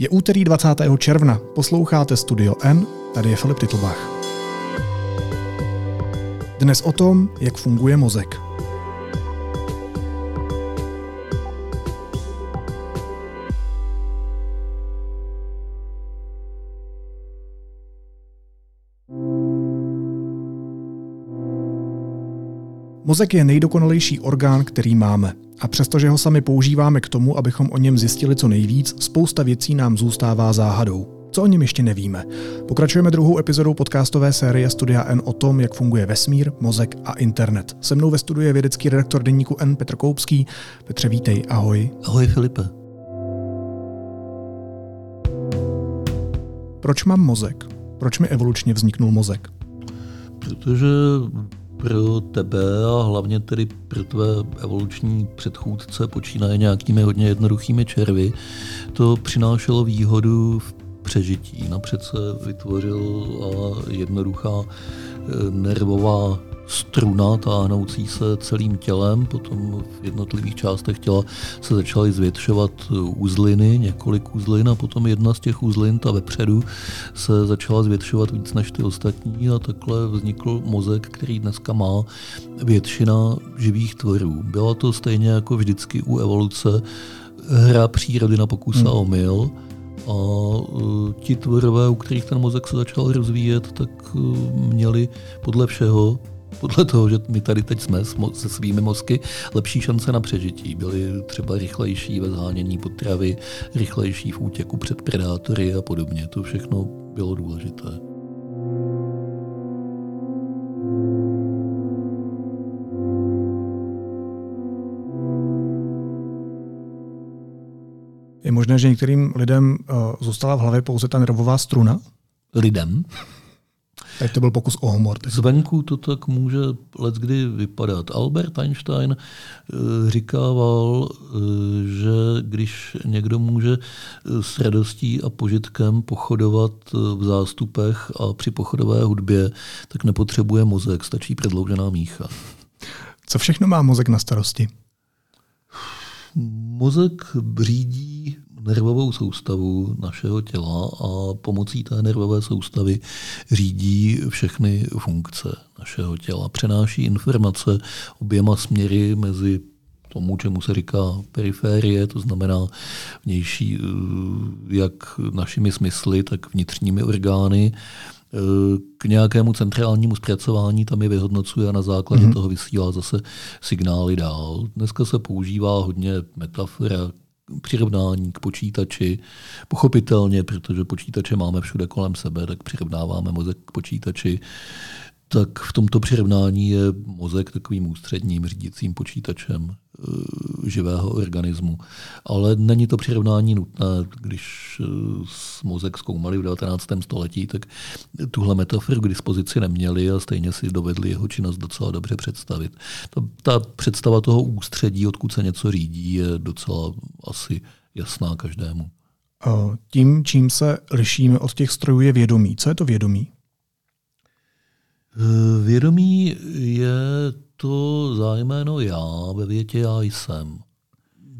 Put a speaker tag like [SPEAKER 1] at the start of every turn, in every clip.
[SPEAKER 1] Je úterý 20. června, posloucháte Studio N, tady je Filip Titlbach. Dnes o tom, jak funguje mozek. Mozek je nejdokonalejší orgán, který máme. A přestože ho sami používáme k tomu, abychom o něm zjistili co nejvíc, spousta věcí nám zůstává záhadou. Co o něm ještě nevíme? Pokračujeme druhou epizodou podcastové série Studia N o tom, jak funguje vesmír, mozek a internet. Se mnou ve studiu je vědecký redaktor deníku N Petr Koupský. Petře, vítej, ahoj.
[SPEAKER 2] Ahoj Filipe.
[SPEAKER 1] Proč mám mozek? Proč mi evolučně vzniknul mozek?
[SPEAKER 2] Protože pro tebe a hlavně tedy pro tvé evoluční předchůdce počínaje nějakými hodně jednoduchými červy, to přinášelo výhodu v přežití. Napřed se vytvořila jednoduchá eh, nervová struna táhnoucí se celým tělem, potom v jednotlivých částech těla se začaly zvětšovat uzliny, několik uzlin a potom jedna z těch uzlin, ta vepředu, se začala zvětšovat víc než ty ostatní a takhle vznikl mozek, který dneska má většina živých tvorů. Byla to stejně jako vždycky u evoluce hra přírody na pokus a hmm. omyl, a uh, ti tvorové, u kterých ten mozek se začal rozvíjet, tak uh, měli podle všeho podle toho, že my tady teď jsme se svými mozky, lepší šance na přežití. Byli třeba rychlejší ve zhánění potravy, rychlejší v útěku před predátory a podobně. To všechno bylo důležité.
[SPEAKER 1] Je možné, že některým lidem uh, zůstala v hlavě pouze ta nervová struna?
[SPEAKER 2] Lidem?
[SPEAKER 1] Tak to byl pokus o humor.
[SPEAKER 2] Tak. Zvenku to tak může kdy vypadat. Albert Einstein eh, říkával, eh, že když někdo může eh, s radostí a požitkem pochodovat v zástupech a při pochodové hudbě, tak nepotřebuje mozek, stačí předloužená mícha.
[SPEAKER 1] Co všechno má mozek na starosti?
[SPEAKER 2] Mozek řídí nervovou soustavu našeho těla a pomocí té nervové soustavy řídí všechny funkce našeho těla. Přenáší informace oběma směry mezi tomu, čemu se říká periférie, to znamená vnější, eh, jak našimi smysly, tak vnitřními orgány, eh, k nějakému centrálnímu zpracování tam je vyhodnocuje a na základě mm-hmm. toho vysílá zase signály dál. Dneska se používá hodně metafora přirovnání k počítači. Pochopitelně, protože počítače máme všude kolem sebe, tak přirovnáváme mozek k počítači. Tak v tomto přirovnání je mozek takovým ústředním řídícím počítačem e, živého organismu. Ale není to přirovnání nutné. Když e, mozek zkoumali v 19. století, tak tuhle metaforu k dispozici neměli a stejně si dovedli jeho činnost docela dobře představit. Ta, ta představa toho ústředí, odkud se něco řídí, je docela asi jasná každému.
[SPEAKER 1] Tím, čím se lišíme od těch strojů, je vědomí. Co je to vědomí?
[SPEAKER 2] Eh, vědomí je to zájméno já ve větě já jsem.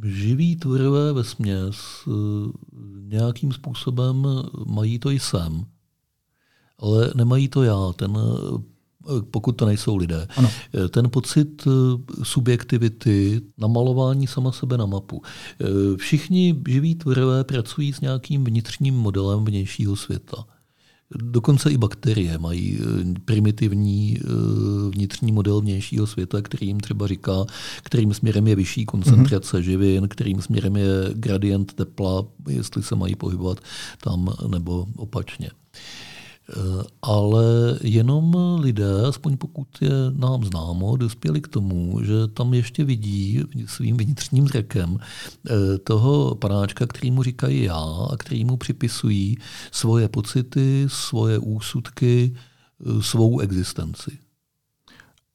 [SPEAKER 2] Živí tvorové ve směs eh, nějakým způsobem mají to jsem, ale nemají to já. Ten eh, pokud to nejsou lidé. Ano. Ten pocit subjektivity, namalování sama sebe na mapu. Všichni živí tvorové pracují s nějakým vnitřním modelem vnějšího světa. Dokonce i bakterie mají eh, primitivní eh, vnitřní model vnějšího světa, který jim třeba říká, kterým směrem je vyšší koncentrace mm-hmm. živin, kterým směrem je gradient tepla, jestli se mají pohybovat tam nebo opačně. Eh, ale jenom lidé, aspoň pokud je nám známo, dospěli k tomu, že tam ještě vidí svým vnitřním zrakem eh, toho panáčka, který mu říkají já a který mu připisují svoje pocity, svoje úsudky, eh, svou existenci.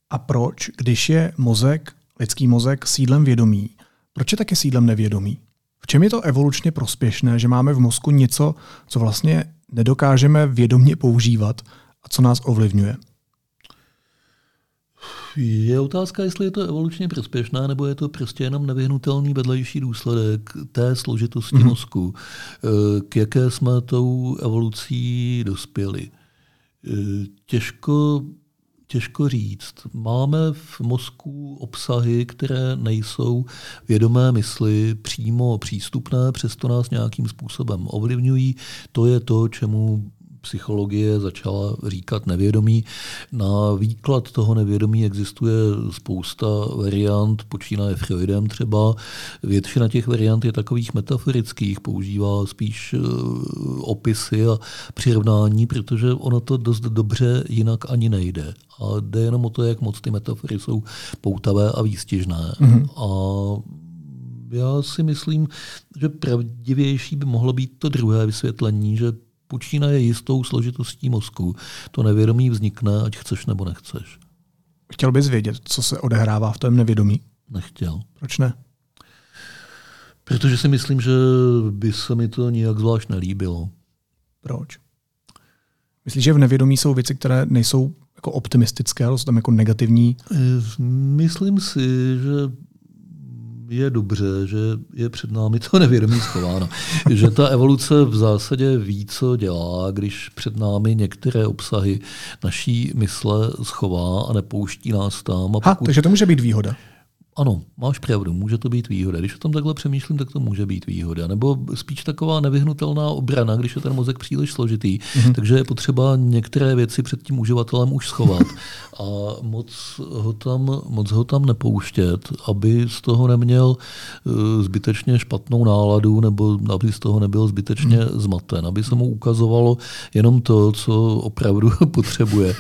[SPEAKER 1] A proč, když je mozek, lidský mozek, sídlem vědomí, proč je také sídlem nevědomí? V čem je to evolučně prospěšné, že máme v mozku něco, co vlastně nedokážeme vědomně používat a co nás ovlivňuje?
[SPEAKER 2] Je otázka, jestli je to evolučně prospěšné, nebo je to prostě jenom nevyhnutelný vedlejší důsledek té složitosti mm-hmm. mozku, eh, k jaké jsme tou evolucí dospěli. Eh, těžko, těžko říct. Máme v mozku obsahy, které nejsou vědomé mysli přímo přístupné, přesto nás nějakým způsobem ovlivňují. To je to, čemu psychologie začala říkat nevědomí. Na výklad toho nevědomí existuje spousta variant, počínaje Freudem třeba. Většina těch variant je takových metaforických, používá spíš eh, opisy a přirovnání, protože ono to dost dobře jinak ani nejde. A jde jenom o to, jak moc ty metafory jsou poutavé a výstižné. Mm-hmm. A já si myslím, že pravdivější by mohlo být to druhé vysvětlení, že počínaje jistou složitostí mozku. To nevědomí vznikne, ať chceš nebo nechceš.
[SPEAKER 1] Chtěl bys vědět, co se odehrává v tom nevědomí?
[SPEAKER 2] Nechtěl.
[SPEAKER 1] Proč ne?
[SPEAKER 2] Protože si myslím, že by se mi to nijak zvlášť nelíbilo.
[SPEAKER 1] Proč? Myslíš, že v nevědomí jsou věci, které nejsou jako optimistické, ale jsou tam jako negativní?
[SPEAKER 2] Myslím si, že je dobře, že je před námi to nevědomí schováno. že ta evoluce v zásadě ví, co dělá, když před námi některé obsahy naší mysle schová a nepouští nás tam. A
[SPEAKER 1] pokud... ha, takže to může být výhoda.
[SPEAKER 2] Ano, máš pravdu, může to být výhoda. Když o tom takhle přemýšlím, tak to může být výhoda. Nebo spíš taková nevyhnutelná obrana, když je ten mozek příliš složitý, mm-hmm. takže je potřeba některé věci před tím uživatelem už schovat a moc ho tam, moc ho tam nepouštět, aby z toho neměl uh, zbytečně špatnou náladu nebo aby z toho nebyl zbytečně mm. zmaten, aby se mu ukazovalo jenom to, co opravdu potřebuje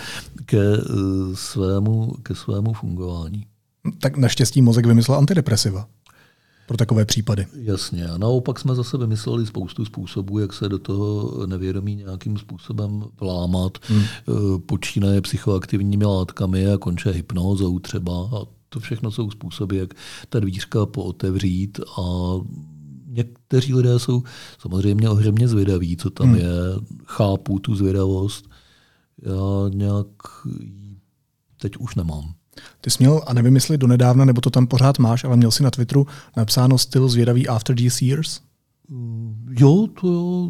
[SPEAKER 2] ke, uh, svému, ke svému fungování
[SPEAKER 1] tak naštěstí mozek vymyslel antidepresiva pro takové případy.
[SPEAKER 2] Jasně. A naopak jsme zase vymysleli spoustu způsobů, jak se do toho nevědomí nějakým způsobem vlámat. Hmm. Eh, počínaje psychoaktivními látkami a konče hypnózou třeba. A to všechno jsou způsoby, jak ta dvířka pootevřít a někteří lidé jsou samozřejmě ohromně zvědaví, co tam hmm. je. Chápu tu zvědavost. Já nějak teď už nemám.
[SPEAKER 1] Ty jsi měl, a nevím, jestli donedávna, nebo to tam pořád máš, ale měl si na Twitteru napsáno styl zvědavý After these years?
[SPEAKER 2] Mm, jo, to jo.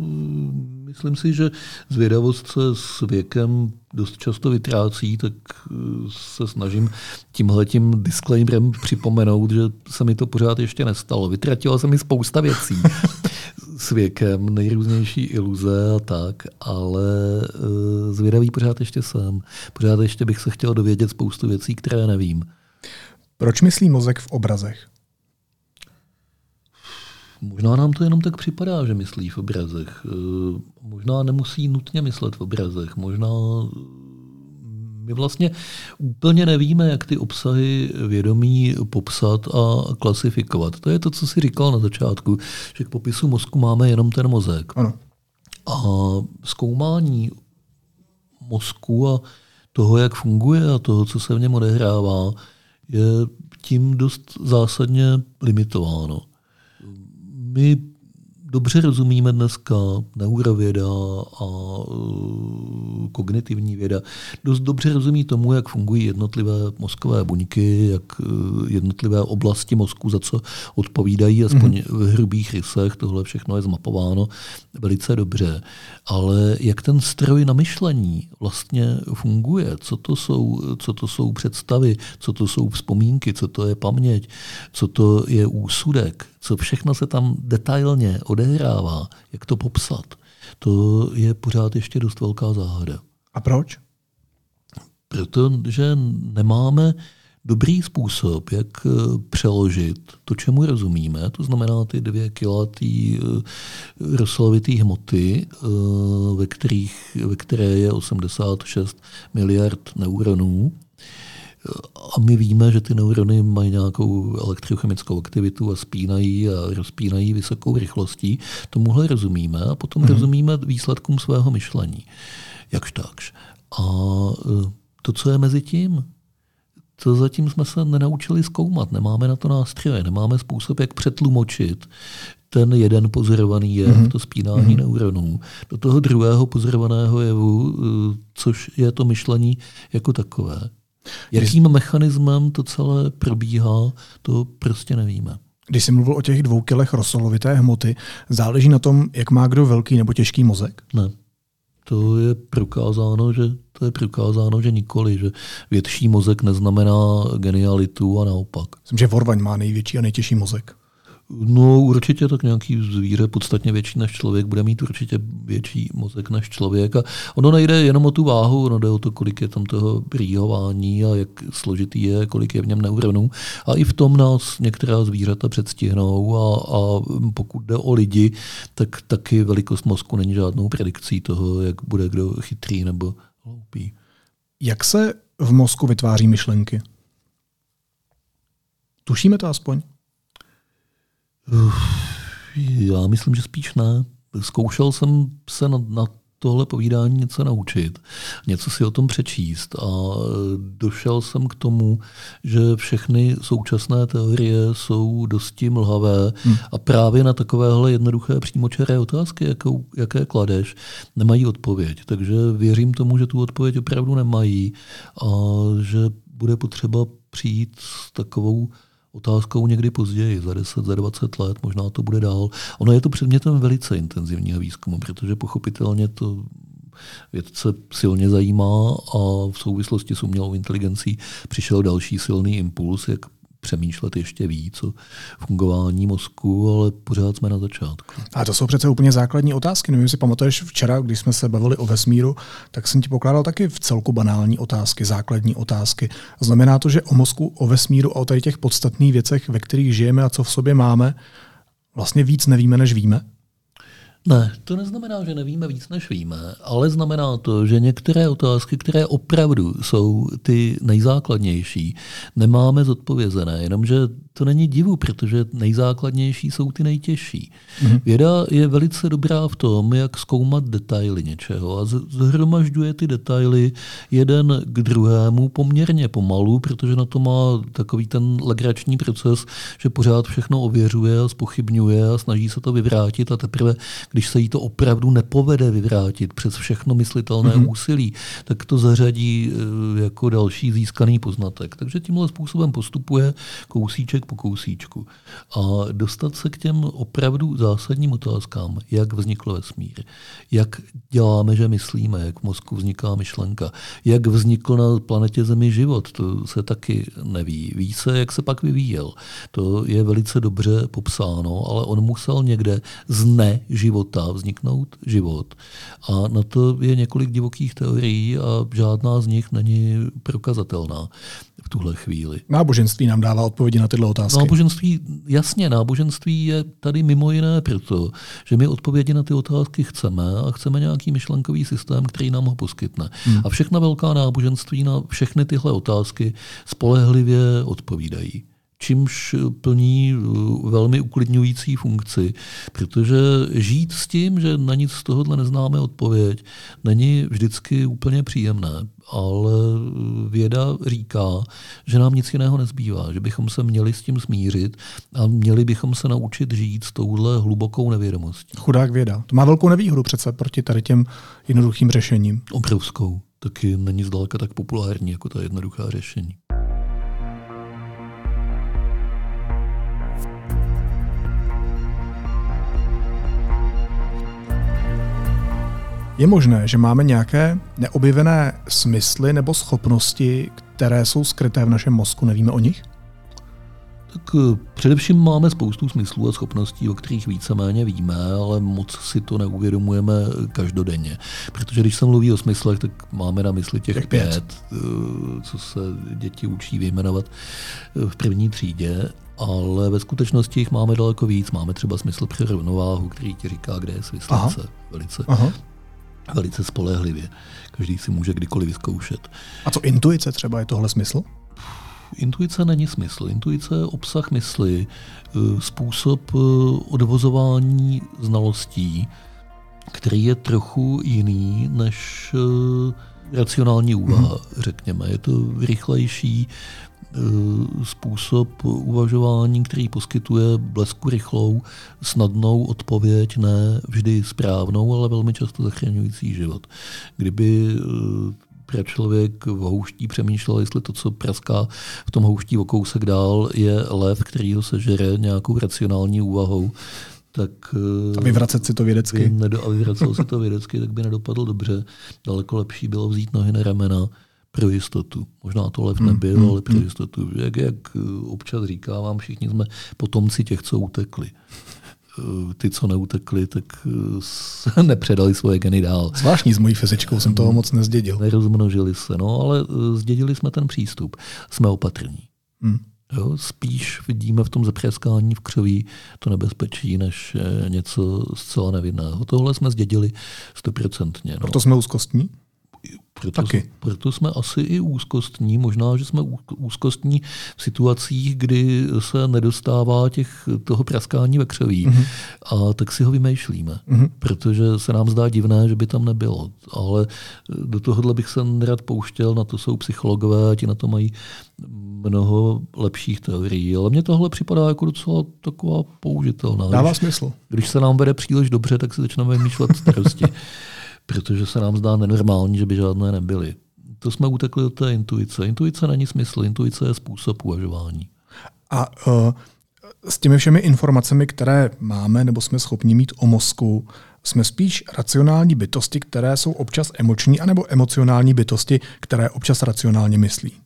[SPEAKER 2] Myslím si, že zvědavost se s věkem dost často vytrácí, tak eh, se snažím tímhletím disclaimerem připomenout, že se mi to pořád ještě nestalo. Vytratila se mi spousta věcí s věkem, nejrůznější iluze a tak, ale uh, zvědavý pořád ještě jsem. Pořád ještě bych se chtěl dovědět spoustu věcí, které nevím.
[SPEAKER 1] Proč myslí mozek v obrazech?
[SPEAKER 2] Možná nám to jenom tak připadá, že myslí v obrazech. Eh, možná nemusí nutně myslet v obrazech. Možná my vlastně úplně nevíme, jak ty obsahy vědomí popsat a klasifikovat. To je to, co si říkal na začátku, že k popisu mozku máme jenom ten mozek.
[SPEAKER 1] Ano.
[SPEAKER 2] A zkoumání mozku a toho, jak funguje a toho, co se v něm odehrává, je tím dost zásadně limitováno. My dobře rozumíme dneska neurověda a uh, kognitivní věda, dost dobře rozumí tomu, jak fungují jednotlivé mozkové buňky, jak uh, jednotlivé oblasti mozku za co odpovídají, aspoň mm-hmm. v hrubých rysech, tohle všechno je zmapováno velice dobře. Ale jak ten stroj na myšlení vlastně funguje, co to jsou, co to jsou představy, co to jsou vzpomínky, co to je paměť, co to je úsudek, co všechno se tam detailně odehrává, jak to popsat, to je pořád ještě dost velká záhada.
[SPEAKER 1] A proč?
[SPEAKER 2] Protože nemáme dobrý způsob, jak eh, přeložit to, čemu rozumíme, to znamená ty dvě kilatý eh, roslovitý hmoty, eh, ve, kterých, ve které je 86 miliard neuronů, a my víme, že ty neurony mají nějakou elektrochemickou aktivitu a spínají a rozpínají vysokou rychlostí. Tomuhle rozumíme a potom mm-hmm. rozumíme výsledkům svého myšlení. Jakž takž. A e, to, co je mezi tím, to zatím jsme se nenaučili zkoumat. Nemáme na to nástroje, nemáme způsob, jak přetlumočit ten jeden pozorovaný jev, mm-hmm. to spínání mm-hmm. neuronů, do toho druhého pozorovaného jevu, e, což je to myšlení jako takové. Jakým mechanismem to celé probíhá, to prostě nevíme.
[SPEAKER 1] Když jsi mluvil o těch dvou kilech rosolovité hmoty, záleží na tom, jak má kdo velký nebo těžký mozek?
[SPEAKER 2] Ne. To je prokázáno, že to je prokázáno, že nikoli, že větší mozek neznamená genialitu a naopak.
[SPEAKER 1] Myslím, že Vorvaň má největší a nejtěžší mozek.
[SPEAKER 2] No určitě tak nějaký zvíře podstatně větší než člověk bude mít určitě větší mozek než člověk. A ono nejde jenom o tu váhu, ono jde o to, kolik je tam toho rýhování a jak složitý je, kolik je v něm neuronů. A i v tom nás některá zvířata předstihnou a, a pokud jde o lidi, tak taky velikost mozku není žádnou predikcí toho, jak bude kdo chytrý nebo hloupý.
[SPEAKER 1] Jak se v mozku vytváří myšlenky? Tušíme to aspoň?
[SPEAKER 2] Já myslím, že spíš ne. Zkoušel jsem se na, na tohle povídání něco naučit, něco si o tom přečíst a došel jsem k tomu, že všechny současné teorie jsou dosti mlhavé hmm. a právě na takovéhle jednoduché přímočaré otázky, jakou, jaké kladeš, nemají odpověď. Takže věřím tomu, že tu odpověď opravdu nemají a že bude potřeba přijít s takovou otázkou někdy později, za 10, za 20 let, možná to bude dál. Ono je to předmětem velice intenzivního výzkumu, protože pochopitelně to vědce silně zajímá a v souvislosti s umělou inteligencí přišel další silný impuls, jak přemýšlet ještě víc o fungování mozku, ale pořád jsme na začátku.
[SPEAKER 1] A to jsou přece úplně základní otázky. Nevím, si pamatuješ včera, když jsme se bavili o vesmíru, tak jsem ti pokládal taky v celku banální otázky, základní otázky. Znamená to, že o mozku, o vesmíru a o tady těch podstatných věcech, ve kterých žijeme a co v sobě máme, vlastně víc nevíme, než víme?
[SPEAKER 2] Ne, to neznamená, že nevíme víc, než víme, ale znamená to, že některé otázky, které opravdu jsou ty nejzákladnější, nemáme zodpovězené, jenomže to není divu, protože nejzákladnější jsou ty nejtěžší. Mm-hmm. Věda je velice dobrá v tom, jak zkoumat detaily něčeho a zhromažďuje ty detaily jeden k druhému poměrně pomalu, protože na to má takový ten legrační proces, že pořád všechno ověřuje a spochybňuje a snaží se to vyvrátit a teprve, když se jí to opravdu nepovede vyvrátit přes všechno myslitelné mm-hmm. úsilí, tak to zařadí eh, jako další získaný poznatek. Takže tímhle způsobem postupuje kousíček po kousíčku. A dostat se k těm opravdu zásadním otázkám, jak vznikl vesmír, jak děláme, že myslíme, jak v mozku vzniká myšlenka, jak vznikl na planetě Zemi život, to se taky neví. Ví se, jak se pak vyvíjel. To je velice dobře popsáno, ale on musel někde z neživota života vzniknout život. A na to je několik divokých teorií a žádná z nich není prokazatelná v tuhle chvíli.
[SPEAKER 1] Náboženství nám dává odpovědi na tyhle otázky.
[SPEAKER 2] Náboženství, jasně, náboženství je tady mimo jiné proto, že my odpovědi na ty otázky chceme a chceme nějaký myšlenkový systém, který nám ho poskytne. Hmm. A všechna velká náboženství na všechny tyhle otázky spolehlivě odpovídají čímž plní uh, velmi uklidňující funkci, protože žít s tím, že na nic z tohohle neznáme odpověď, není vždycky úplně příjemné, ale věda říká, že nám nic jiného nezbývá, že bychom se měli s tím smířit a měli bychom se naučit žít s touhle hlubokou nevědomostí.
[SPEAKER 1] Chudák věda. To má velkou nevýhodu přece proti tady těm jednoduchým řešením.
[SPEAKER 2] Obrovskou. Taky není zdaleka tak populární jako ta jednoduchá řešení.
[SPEAKER 1] Je možné, že máme nějaké neobjevené smysly nebo schopnosti, které jsou skryté v našem mozku, nevíme o nich?
[SPEAKER 2] Tak eh, především máme spoustu smyslů a schopností, o kterých víceméně víme, ale moc si to neuvědomujeme každodenně. Protože když se mluví o smyslech, tak máme na mysli těch, těch pět, pět, eh, co se děti učí vyjmenovat eh, v první třídě. Ale ve skutečnosti jich máme daleko víc. Máme třeba smysl pro rovnováhu, který ti říká, kde je svislence. Velice Aha velice spolehlivě. Každý si může kdykoliv vyzkoušet.
[SPEAKER 1] A co intuice třeba, je tohle smysl?
[SPEAKER 2] Intuice není smysl. Intuice je obsah mysli, eh, způsob eh, odvozování znalostí, který je trochu jiný než eh, racionální úvaha, mm-hmm. řekněme. Je to rychlejší, způsob uvažování, který poskytuje blesku rychlou, snadnou odpověď, ne vždy správnou, ale velmi často zachraňující život. Kdyby eh, proč člověk v houští přemýšlel, jestli to, co praská v tom houští o kousek dál, je lev, který ho sežere nějakou racionální úvahou, tak...
[SPEAKER 1] A vyvracet si to vědecky.
[SPEAKER 2] Nedo, a vyvracel si to vědecky, tak by nedopadl dobře. Daleko lepší bylo vzít nohy na ramena, pro jistotu. Možná to lev hmm, nebyl, hmm, ale pro hmm. jistotu. Jak, jak občas říkávám, všichni jsme potomci těch, co utekli. Eh, ty, co neutekli, tak eh, nepředali svoje geny dál.
[SPEAKER 1] Zvláštní s mojí fyzičkou jsem toho moc nezdědil.
[SPEAKER 2] Nerozmnožili se, no, ale eh, zdědili jsme ten přístup. Jsme opatrní. Hmm. Jo, spíš vidíme v tom zapreskání v křoví to nebezpečí, než něco zcela nevinného. Tohle jsme zdědili stoprocentně. No.
[SPEAKER 1] Proto jsme úzkostní?
[SPEAKER 2] Proto, Taky. proto jsme asi i úzkostní, možná, že jsme úzkostní v situacích, kdy se nedostává těch, toho praskání ve křoví. Mm-hmm. A tak si ho vymýšlíme, mm-hmm. protože se nám zdá divné, že by tam nebylo. Ale do tohohle bych se nerad pouštěl, na to jsou psychologové, ti na to mají mnoho lepších teorií. Ale mně tohle připadá jako docela taková použitelná.
[SPEAKER 1] Dává když, smysl.
[SPEAKER 2] Když se nám vede příliš dobře, tak si začneme vymýšlet starosti. protože se nám zdá nenormální, že by žádné nebyly. To jsme utekli od té intuice. Intuice není smysl, intuice je způsob uvažování.
[SPEAKER 1] A uh, s těmi všemi informacemi, které máme nebo jsme schopni mít o mozku, jsme spíš racionální bytosti, které jsou občas emoční, anebo emocionální bytosti, které občas racionálně myslí?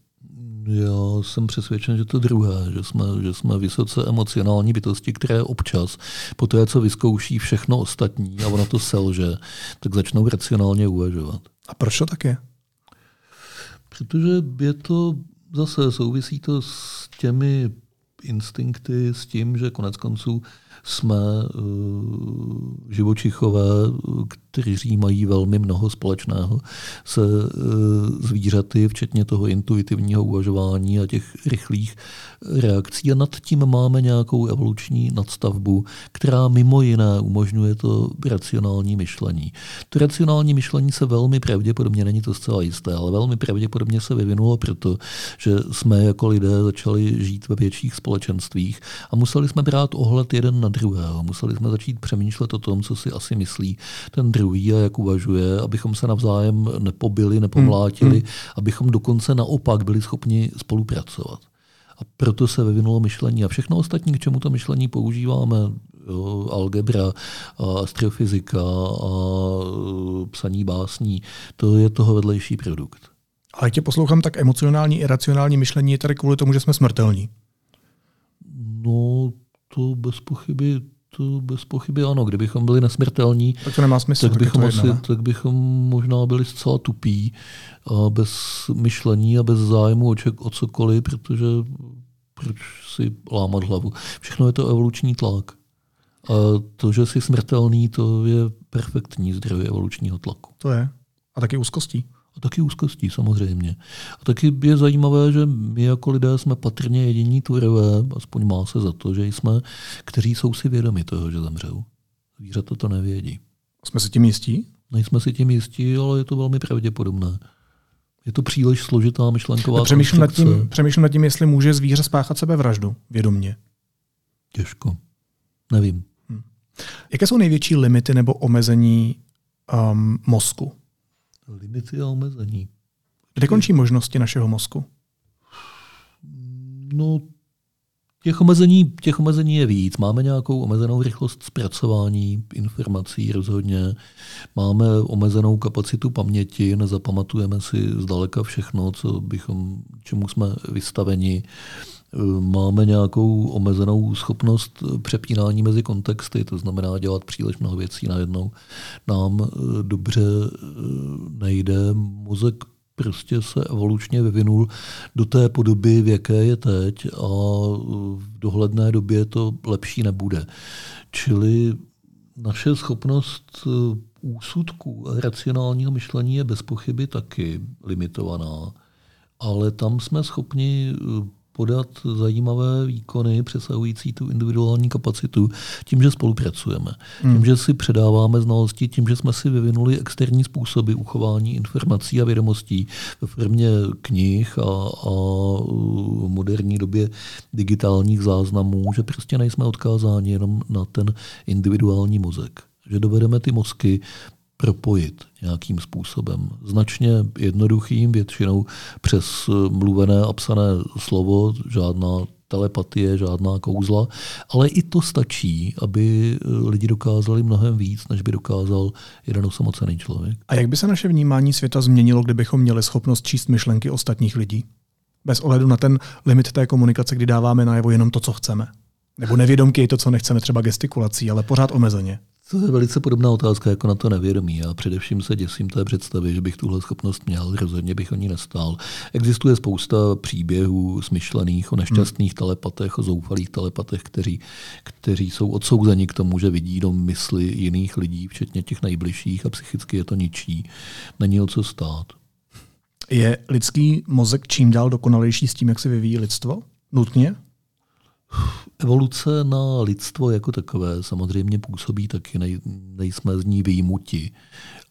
[SPEAKER 2] Já jsem přesvědčen, že to druhé, že jsme, že jsme vysoce emocionální bytosti, které občas, po té, co vyzkouší všechno ostatní a ono to selže, tak začnou racionálně uvažovat.
[SPEAKER 1] A proč to tak je?
[SPEAKER 2] Protože je to zase souvisí to s těmi instinkty, s tím, že konec konců jsme uh, živočichové, kteří mají velmi mnoho společného se uh, zvířaty, včetně toho intuitivního uvažování a těch rychlých reakcí. A nad tím máme nějakou evoluční nadstavbu, která mimo jiné umožňuje to racionální myšlení. To racionální myšlení se velmi pravděpodobně, není to zcela jisté, ale velmi pravděpodobně se vyvinulo proto, že jsme jako lidé začali žít ve větších společenstvích a museli jsme brát ohled jeden na druhého. Museli jsme začít přemýšlet o tom, co si asi myslí ten druhý a jak uvažuje, abychom se navzájem nepobili, nepomlátili, hmm. hmm. abychom dokonce naopak byli schopni spolupracovat. A proto se vyvinulo myšlení. A všechno ostatní, k čemu to myšlení používáme, jo, algebra, a astrofyzika a psaní básní, to je toho vedlejší produkt.
[SPEAKER 1] Ale tě poslouchám, tak emocionální i racionální myšlení je tady kvůli tomu, že jsme smrtelní.
[SPEAKER 2] No, to bez pochyby, to bez pochyby ano. Kdybychom byli nesmrtelní,
[SPEAKER 1] tak to nemá smysl.
[SPEAKER 2] Tak, bychom, asi, tak bychom možná byli zcela tupí a bez myšlení a bez zájmu o, ček, o cokoliv, protože proč si lámat hlavu. Všechno je to evoluční tlak. A to, že jsi smrtelný, to je perfektní zdroj evolučního tlaku.
[SPEAKER 1] To je. A taky úzkostí.
[SPEAKER 2] A taky úzkostí, samozřejmě. A taky je zajímavé, že my jako lidé jsme patrně jediní tvorové, aspoň má se za to, že jsme, kteří jsou si vědomi toho, že zemřou. Zvířata to nevědí.
[SPEAKER 1] Jsme si tím jistí?
[SPEAKER 2] Nejsme si tím jistí, ale je to velmi pravděpodobné. Je to příliš složitá myšlenková
[SPEAKER 1] přemýšlím nad, tím, přemýšlím nad tím, jestli může zvíře spáchat sebevraždu vědomně.
[SPEAKER 2] Těžko. Nevím. Hmm.
[SPEAKER 1] Jaké jsou největší limity nebo omezení um, mozku?
[SPEAKER 2] Limity a omezení.
[SPEAKER 1] Kde končí možnosti našeho mozku?
[SPEAKER 2] No, těch omezení, těch omezení je víc. Máme nějakou omezenou rychlost zpracování informací rozhodně. Máme omezenou kapacitu paměti, nezapamatujeme si zdaleka všechno, co bychom, čemu jsme vystaveni. Máme nějakou omezenou schopnost přepínání mezi kontexty, to znamená dělat příliš mnoho věcí najednou. Nám eh, dobře eh, nejde. Mozek prostě se evolučně vyvinul do té podoby, v jaké je teď a v dohledné době to lepší nebude. Čili naše schopnost eh, úsudku a racionálního myšlení je bez pochyby taky limitovaná, ale tam jsme schopni podat zajímavé výkony přesahující tu individuální kapacitu tím, že spolupracujeme. Hmm. Tím, že si předáváme znalosti, tím, že jsme si vyvinuli externí způsoby uchování informací a vědomostí ve firmě knih a, a v moderní době digitálních záznamů, že prostě nejsme odkázáni jenom na ten individuální mozek. Že dovedeme ty mozky propojit nějakým způsobem. Značně jednoduchým, většinou přes mluvené a psané slovo, žádná telepatie, žádná kouzla, ale i to stačí, aby lidi dokázali mnohem víc, než by dokázal jeden osamocený člověk.
[SPEAKER 1] A jak by se naše vnímání světa změnilo, kdybychom měli schopnost číst myšlenky ostatních lidí? Bez ohledu na ten limit té komunikace, kdy dáváme najevo jenom to, co chceme. Nebo nevědomky je to, co nechceme, třeba gestikulací, ale pořád omezeně.
[SPEAKER 2] To je velice podobná otázka jako na to nevědomí. Já především se děsím té představy, že bych tuhle schopnost měl, rozhodně bych o ní nestál. Existuje spousta příběhů smyšlených o nešťastných hmm. telepatech, o zoufalých telepatech, kteří, kteří jsou odsouzeni k tomu, že vidí do mysli jiných lidí, včetně těch nejbližších a psychicky je to ničí. Není o co stát.
[SPEAKER 1] Je lidský mozek čím dál dokonalejší s tím, jak se vyvíjí lidstvo? Nutně?
[SPEAKER 2] Evoluce na lidstvo jako takové samozřejmě působí taky, nej, nejsme z ní výjimuti,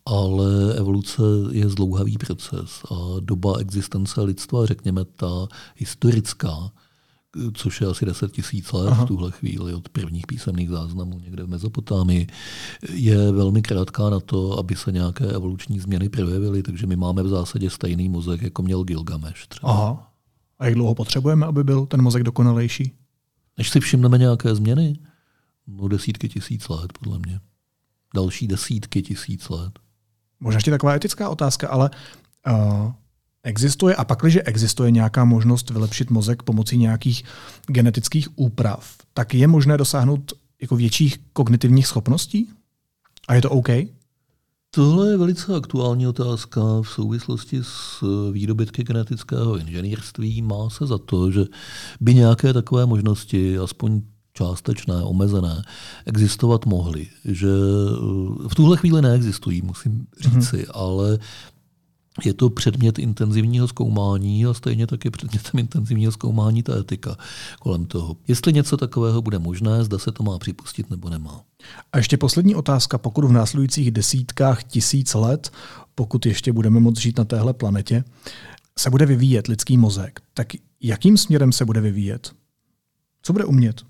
[SPEAKER 2] ale evoluce je zdlouhavý proces a doba existence lidstva, řekněme ta historická, což je asi 10 tisíc let Aha. v tuhle chvíli od prvních písemných záznamů někde v Mezopotámii, je velmi krátká na to, aby se nějaké evoluční změny projevily, takže my máme v zásadě stejný mozek, jako měl Gilgamesh. Třeba.
[SPEAKER 1] Aha. A jak dlouho potřebujeme, aby byl ten mozek dokonalejší?
[SPEAKER 2] Než si všimneme nějaké změny, no desítky tisíc let, podle mě. Další desítky tisíc let.
[SPEAKER 1] Možná ještě taková etická otázka, ale uh, existuje, a pak, když existuje nějaká možnost vylepšit mozek pomocí nějakých genetických úprav, tak je možné dosáhnout jako větších kognitivních schopností? A je to OK?
[SPEAKER 2] Tohle je velice aktuální otázka v souvislosti s výdobytky genetického inženýrství. Má se za to, že by nějaké takové možnosti, aspoň částečné, omezené, existovat mohly. Že v tuhle chvíli neexistují, musím říci, mm-hmm. ale je to předmět intenzivního zkoumání a stejně tak je předmětem intenzivního zkoumání ta etika kolem toho. Jestli něco takového bude možné, zda se to má připustit nebo nemá.
[SPEAKER 1] A ještě poslední otázka. Pokud v následujících desítkách tisíc let, pokud ještě budeme moct žít na téhle planetě, se bude vyvíjet lidský mozek, tak jakým směrem se bude vyvíjet? Co bude umět?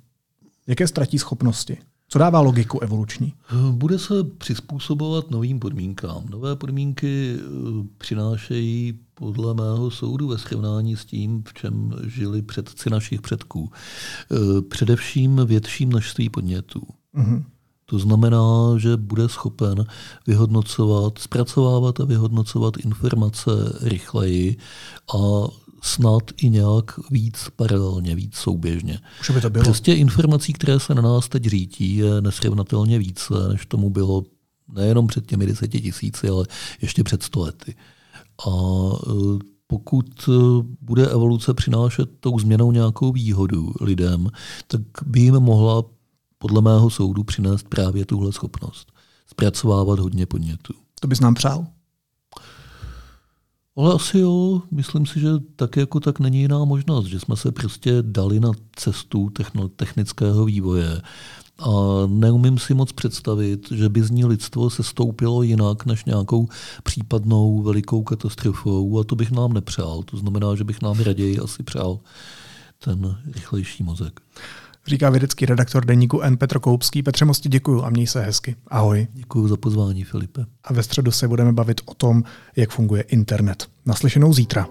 [SPEAKER 1] Jaké ztratí schopnosti? Co dává logiku evoluční?
[SPEAKER 2] Bude se přizpůsobovat novým podmínkám. Nové podmínky eh, přinášejí podle mého soudu ve srovnání s tím, v čem žili předci našich předků. Eh, především větší množství podnětů. Mm-hmm. To znamená, že bude schopen vyhodnocovat, zpracovávat a vyhodnocovat informace rychleji a snad i nějak víc paralelně, víc souběžně.
[SPEAKER 1] Už by to bylo.
[SPEAKER 2] Prostě informací, které se na nás teď řítí, je nesrovnatelně více, než tomu bylo nejenom před těmi deseti tisíci, ale ještě před stolety. A e, pokud e, bude evoluce přinášet tou změnou nějakou výhodu lidem, tak by jim mohla podle mého soudu přinést právě tuhle schopnost. Zpracovávat hodně podnětů.
[SPEAKER 1] To bys nám přál?
[SPEAKER 2] Ale asi jo, myslím si, že tak jako tak není jiná možnost, že jsme se prostě dali na cestu technického vývoje a neumím si moc představit, že by z ní lidstvo se stoupilo jinak než nějakou případnou velikou katastrofou a to bych nám nepřál. To znamená, že bych nám raději asi přál ten rychlejší mozek.
[SPEAKER 1] Říká vědecký redaktor deníku N. Petr Koupský. Petře, moc ti děkuju a měj se hezky. Ahoj.
[SPEAKER 2] Děkuji za pozvání, Filipe.
[SPEAKER 1] A ve středu se budeme bavit o tom, jak funguje internet. Naslyšenou zítra.